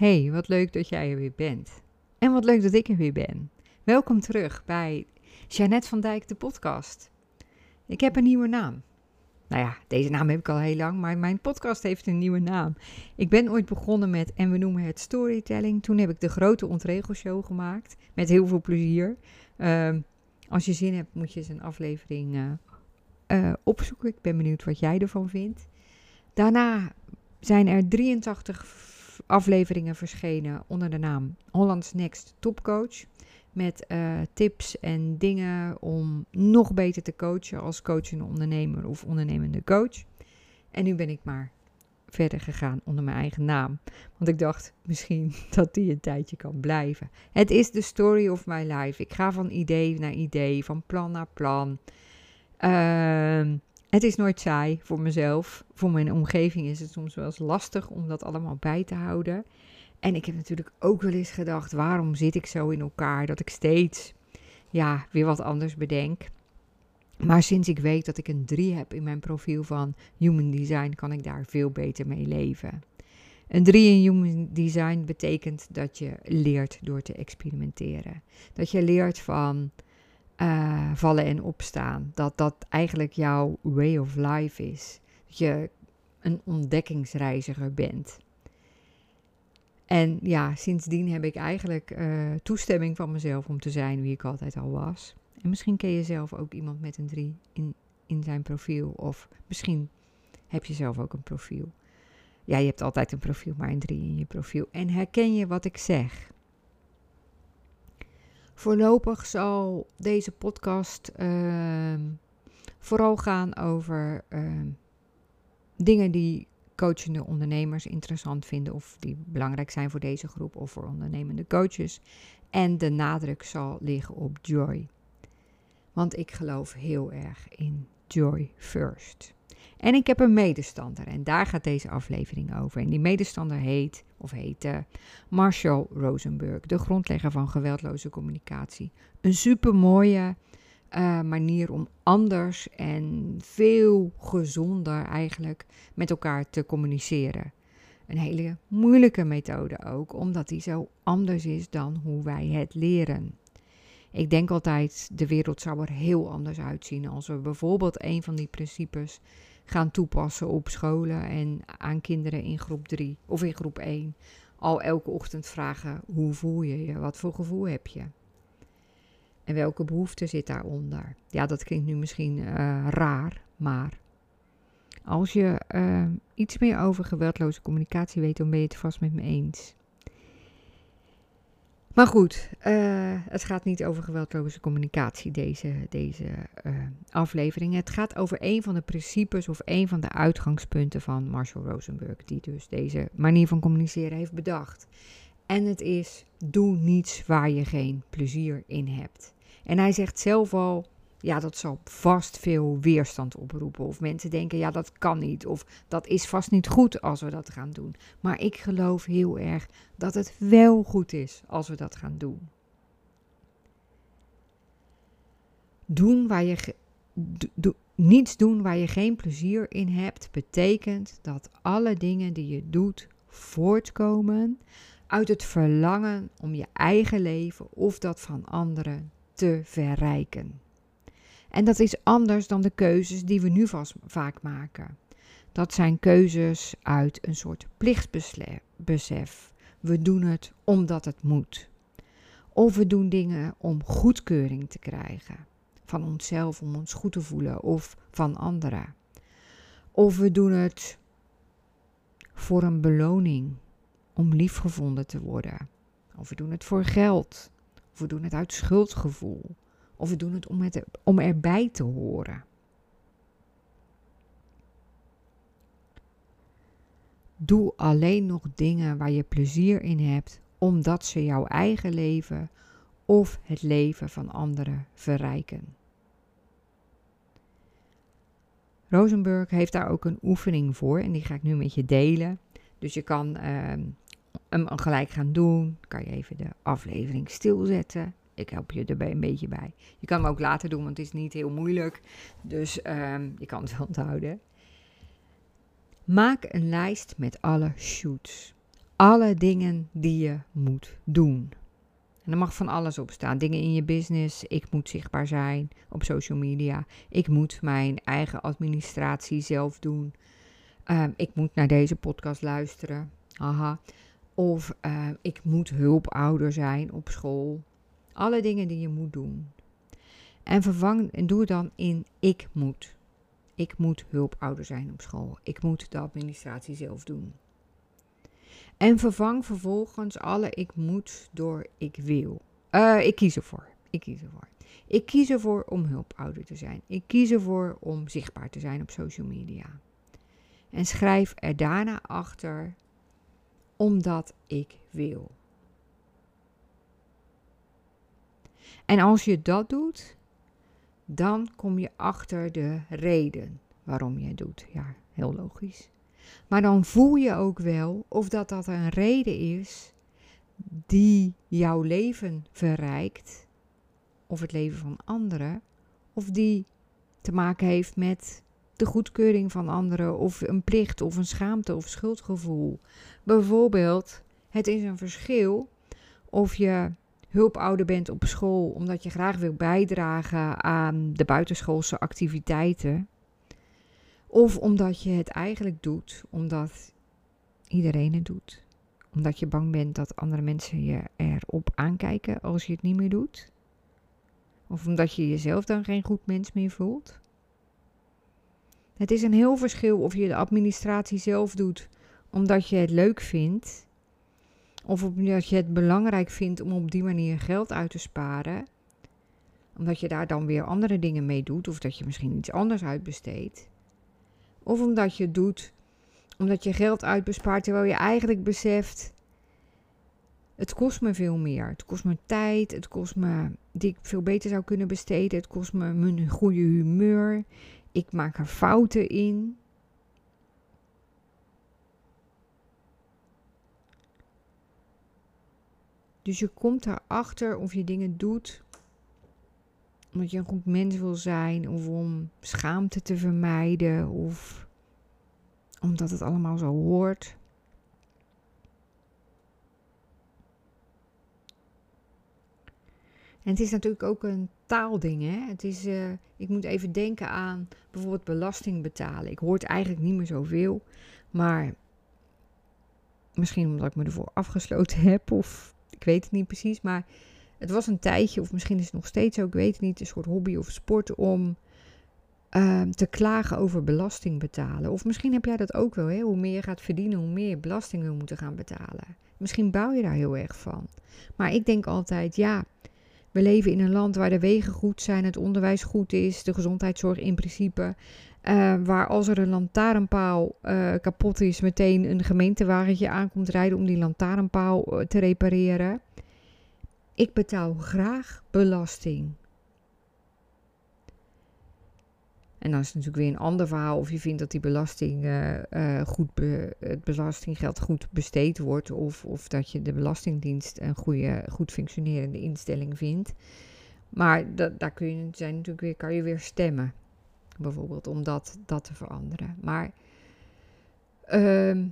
Hey, wat leuk dat jij er weer bent. En wat leuk dat ik er weer ben. Welkom terug bij Jeannette van Dijk, de podcast. Ik heb een nieuwe naam. Nou ja, deze naam heb ik al heel lang, maar mijn podcast heeft een nieuwe naam. Ik ben ooit begonnen met, en we noemen het storytelling. Toen heb ik de grote ontregelshow gemaakt, met heel veel plezier. Ehm, als je zin hebt, moet je eens een aflevering uh, uh, opzoeken. Ik ben benieuwd wat jij ervan vindt. Daarna zijn er 83 afleveringen verschenen onder de naam Hollands Next Topcoach. Met uh, tips en dingen om nog beter te coachen als coachende ondernemer of ondernemende coach. En nu ben ik maar verder gegaan onder mijn eigen naam. Want ik dacht misschien dat die een tijdje kan blijven. Het is de story of my life. Ik ga van idee naar idee, van plan naar plan. Uh, het is nooit saai voor mezelf. Voor mijn omgeving is het soms wel eens lastig om dat allemaal bij te houden. En ik heb natuurlijk ook wel eens gedacht: waarom zit ik zo in elkaar dat ik steeds ja, weer wat anders bedenk. Maar sinds ik weet dat ik een 3 heb in mijn profiel van Human Design, kan ik daar veel beter mee leven. Een 3 in Human Design betekent dat je leert door te experimenteren. Dat je leert van uh, vallen en opstaan. Dat dat eigenlijk jouw way of life is. Dat je een ontdekkingsreiziger bent. En ja, sindsdien heb ik eigenlijk uh, toestemming van mezelf om te zijn wie ik altijd al was. En misschien ken je zelf ook iemand met een drie in, in zijn profiel. Of misschien heb je zelf ook een profiel. Ja, je hebt altijd een profiel, maar een drie in je profiel. En herken je wat ik zeg? Voorlopig zal deze podcast uh, vooral gaan over uh, dingen die coachende ondernemers interessant vinden of die belangrijk zijn voor deze groep of voor ondernemende coaches. En de nadruk zal liggen op joy. Want ik geloof heel erg in joy first. En ik heb een medestander en daar gaat deze aflevering over. En die medestander heet, of heette, Marshall Rosenberg, de grondlegger van geweldloze communicatie. Een supermooie uh, manier om anders en veel gezonder eigenlijk met elkaar te communiceren. Een hele moeilijke methode ook, omdat die zo anders is dan hoe wij het leren. Ik denk altijd, de wereld zou er heel anders uitzien als we bijvoorbeeld een van die principes gaan toepassen op scholen en aan kinderen in groep 3 of in groep 1. Al elke ochtend vragen: hoe voel je je? Wat voor gevoel heb je? En welke behoefte zit daaronder? Ja, dat klinkt nu misschien uh, raar, maar als je uh, iets meer over geweldloze communicatie weet, dan ben je het vast met me eens. Maar goed, uh, het gaat niet over geweldloze communicatie, deze, deze uh, aflevering. Het gaat over een van de principes of een van de uitgangspunten van Marshall Rosenberg, die dus deze manier van communiceren heeft bedacht. En het is: doe niets waar je geen plezier in hebt. En hij zegt zelf al: ja, dat zal vast veel weerstand oproepen. Of mensen denken, ja, dat kan niet. Of dat is vast niet goed als we dat gaan doen. Maar ik geloof heel erg dat het wel goed is als we dat gaan doen. Doen waar je niets doen waar je geen plezier in hebt, betekent dat alle dingen die je doet voortkomen uit het verlangen om je eigen leven of dat van anderen te verrijken. En dat is anders dan de keuzes die we nu vast vaak maken. Dat zijn keuzes uit een soort plichtbesef. We doen het omdat het moet. Of we doen dingen om goedkeuring te krijgen. Van onszelf, om ons goed te voelen, of van anderen. Of we doen het voor een beloning, om liefgevonden te worden. Of we doen het voor geld. Of we doen het uit schuldgevoel. Of we doen het om, het, om erbij te horen. Doe alleen nog dingen waar je plezier in hebt, omdat ze jouw eigen leven of het leven van anderen verrijken. Rosenberg heeft daar ook een oefening voor en die ga ik nu met je delen. Dus je kan uh, hem gelijk gaan doen. Kan je even de aflevering stilzetten. Ik help je erbij een beetje bij. Je kan hem ook later doen, want het is niet heel moeilijk. Dus um, je kan het wel onthouden. Maak een lijst met alle shoots. alle dingen die je moet doen. En er mag van alles op staan. Dingen in je business. Ik moet zichtbaar zijn op social media. Ik moet mijn eigen administratie zelf doen. Ehm, ik moet naar deze podcast luisteren. Haha. Of ehm, ik moet hulpouder zijn op school. Alle dingen die je moet doen. En vervang en doe dan in ik moet. Ik moet hulpouder zijn op school. Ik moet de administratie zelf doen. En vervang vervolgens alle ik moet door ik wil. Uh, ik kies ervoor. Ik kies ervoor. Ik kies ervoor om hulpouder te zijn. Ik kies ervoor om zichtbaar te zijn op social media. En schrijf er daarna achter omdat ik wil. En als je dat doet, dan kom je achter de reden waarom je het doet. Ja, heel logisch. Maar dan voel je ook wel of dat, dat een reden is die jouw leven verrijkt, of het leven van anderen, of die te maken heeft met de goedkeuring van anderen, of een plicht, of een schaamte of schuldgevoel. Bijvoorbeeld, het is een verschil of je hulpouder bent op school omdat je graag wil bijdragen aan de buitenschoolse activiteiten. Of omdat je het eigenlijk doet omdat iedereen het doet. Omdat je bang bent dat andere mensen je erop aankijken als je het niet meer doet. Of omdat je jezelf dan geen goed mens meer voelt. Het is een heel verschil of je de administratie zelf doet omdat je het leuk vindt. Of omdat je het belangrijk vindt om op die manier geld uit te sparen. Omdat je daar dan weer andere dingen mee doet. Of dat je misschien iets anders uitbesteedt. Of omdat je doet omdat je geld uitbespaart terwijl je eigenlijk beseft. Het kost me veel meer. Het kost me tijd. Het kost me die ik veel beter zou kunnen besteden. Het kost me mijn goede humeur. Ik maak er fouten in. Dus je komt erachter of je dingen doet omdat je een goed mens wil zijn, of om schaamte te vermijden, of omdat het allemaal zo hoort. En het is natuurlijk ook een taalding. Hè? Het is, uh, ik moet even denken aan bijvoorbeeld belasting betalen. Ik hoor het eigenlijk niet meer zoveel. Maar misschien omdat ik me ervoor afgesloten heb. Of ik weet het niet precies. Maar het was een tijdje, of misschien is het nog steeds zo, ik weet het niet, een soort hobby of sport om ehm, te klagen over belasting betalen. Of misschien heb jij dat ook wel, hè? hoe meer je gaat verdienen, hoe meer je belasting wil moeten gaan betalen. Misschien bouw je daar heel erg van. Maar ik denk altijd, ja, we leven in een land waar de wegen goed zijn, het onderwijs goed is, de gezondheidszorg in principe. Uh, waar als er een lantaarnpaal uh, kapot is, meteen een gemeentewagentje aankomt rijden om die lantaarnpaal uh, te repareren. Ik betaal graag belasting. En dan is het natuurlijk weer een ander verhaal of je vindt dat die belasting, goed het belastinggeld goed besteed wordt. Of, of dat je de Belastingdienst een goede, goed functionerende instelling vindt. Maar dat, daar kun je, natuurlijk weer, kan je weer stemmen. Bijvoorbeeld om dat, dat te veranderen. Maar uh,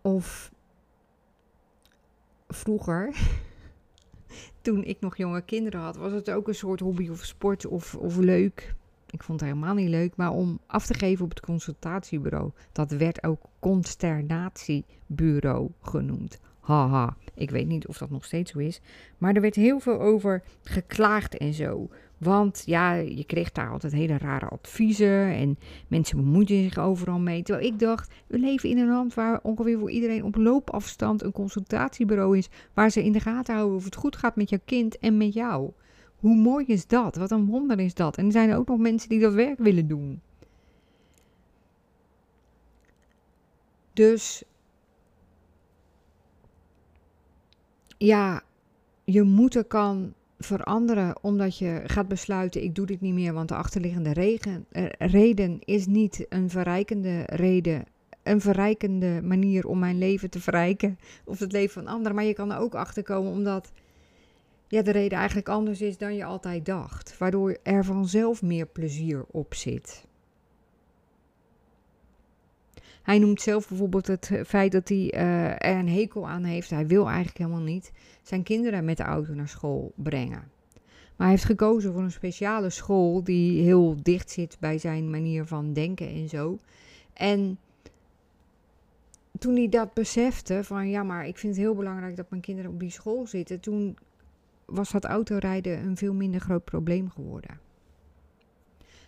of vroeger toen ik nog jonge kinderen had, was het ook een soort hobby of sport of, of leuk. Ik vond het helemaal niet leuk, maar om af te geven op het consultatiebureau. Dat werd ook consternatiebureau genoemd. Haha, ik weet niet of dat nog steeds zo is. Maar er werd heel veel over geklaagd en zo. Want ja, je kreeg daar altijd hele rare adviezen en mensen bemoeiden zich overal mee. Terwijl ik dacht, we leven in een land waar ongeveer voor iedereen op loopafstand een consultatiebureau is. Waar ze in de gaten houden of het goed gaat met jouw kind en met jou. Hoe mooi is dat? Wat een wonder is dat? En er zijn er ook nog mensen die dat werk willen doen. Dus ja, je moeten kan veranderen omdat je gaat besluiten: ik doe dit niet meer, want de achterliggende eh, reden is niet een verrijkende reden. Een verrijkende manier om mijn leven te verrijken of het leven van anderen. Maar je kan er ook achter komen omdat ja, de reden eigenlijk anders is dan je altijd dacht. Waardoor er vanzelf meer plezier op zit. Hij noemt zelf bijvoorbeeld het feit dat hij uh, er een hekel aan heeft. Hij wil eigenlijk helemaal niet zijn kinderen met de auto naar school brengen. Maar hij heeft gekozen voor een speciale school die heel dicht zit bij zijn manier van denken en zo. En toen hij dat besefte, van ja, maar ik vind het heel belangrijk dat mijn kinderen op die school zitten, toen was dat autorijden een veel minder groot probleem geworden.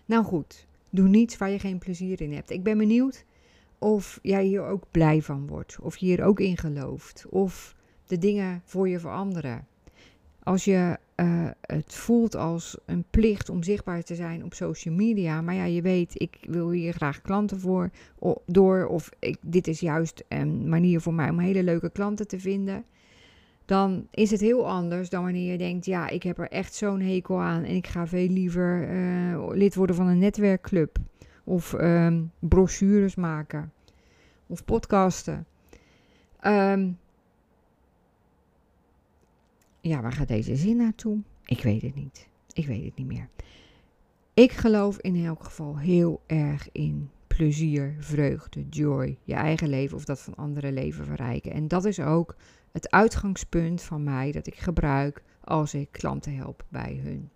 Nou goed, doe niets waar je geen plezier in hebt. Ik ben benieuwd of jij hier ook blij van wordt, of je hier ook in gelooft, of de dingen voor je veranderen. Als je uh, het voelt als een plicht om zichtbaar te zijn op social media, maar ja, je weet, ik wil hier graag klanten voor door, of ik, dit is juist een manier voor mij om hele leuke klanten te vinden dan is het heel anders dan wanneer je denkt: ja, ik heb er echt zo'n hekel aan en ik ga veel liever uh, lid worden van een netwerkclub of um, brochures maken of podcasten. Um, ja, waar gaat deze zin naartoe? Ik weet het niet. Ik weet het niet meer. Ik geloof in elk geval heel erg in plezier, vreugde, joy, je eigen leven of dat van andere leven verrijken. En dat is ook het uitgangspunt van mij dat ik gebruik als ik klanten help bij hun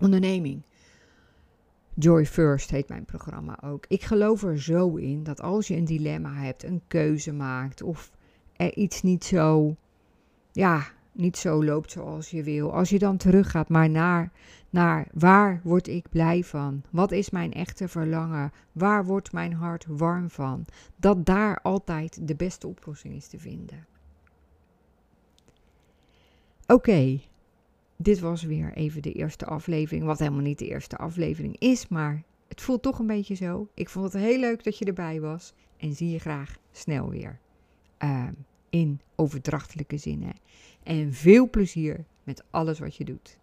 onderneming. Joy First heet mijn programma ook. Ik geloof er zo in dat als je een dilemma hebt, een keuze maakt of er iets niet zo, ja, niet zo loopt zoals je wil. Als je dan teruggaat maar naar, naar waar word ik blij van? Wat is mijn echte verlangen? Waar wordt mijn hart warm van? Dat daar altijd de beste oplossing is te vinden. Oké, dit was weer even de eerste aflevering. Wat helemaal niet de eerste aflevering is, maar het voelt toch een beetje zo. Ik vond het heel leuk dat je erbij was en zie je graag snel weer. Uh, in overdrachtelijke zinnen. En veel plezier met alles wat je doet.